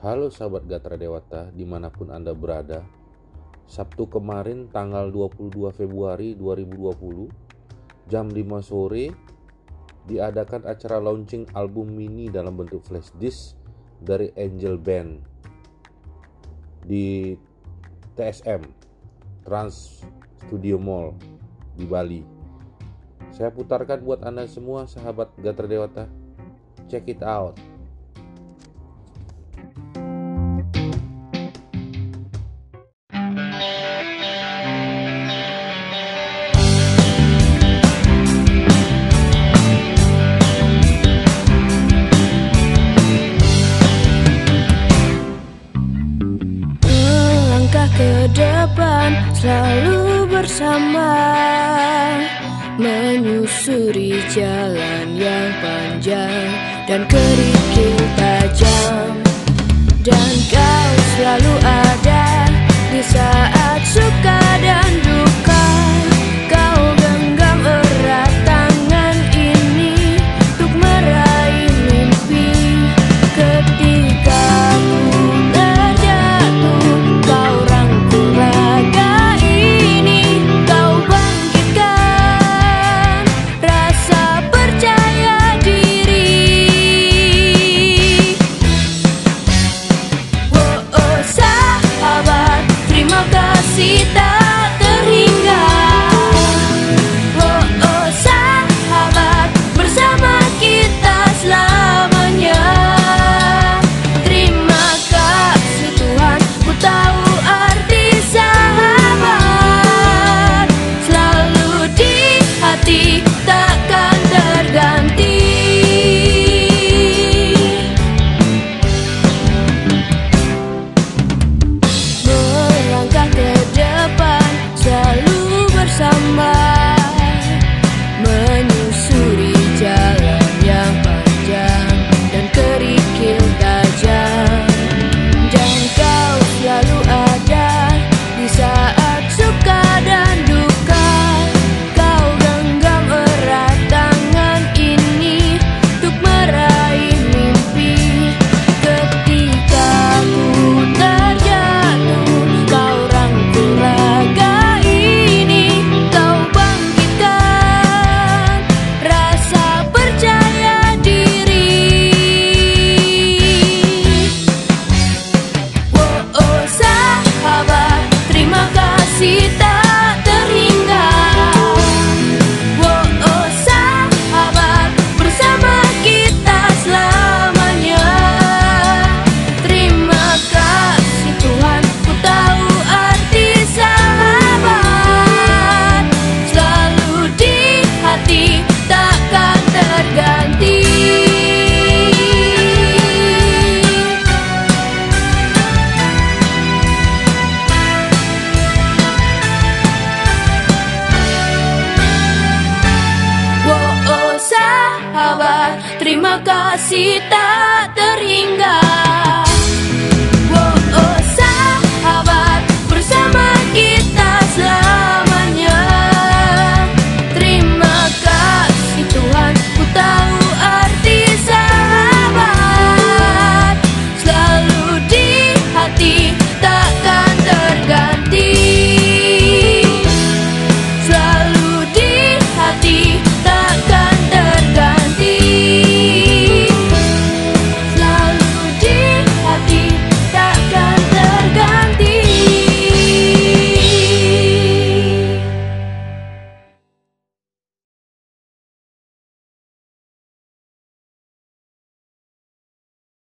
Halo sahabat Gatra Dewata di mana pun Anda berada Sabtu kemarin tanggal 22 Februari 2020 Jam 5 sore Diadakan acara launching album mini dalam bentuk flash disk Dari Angel Band Di TSM Trans Studio Mall di Bali. Saya putarkan buat Anda semua sahabat Gatra Dewata. Check it out bersama Menyusuri jalan yang panjang dan kerikil tajam Dan ごました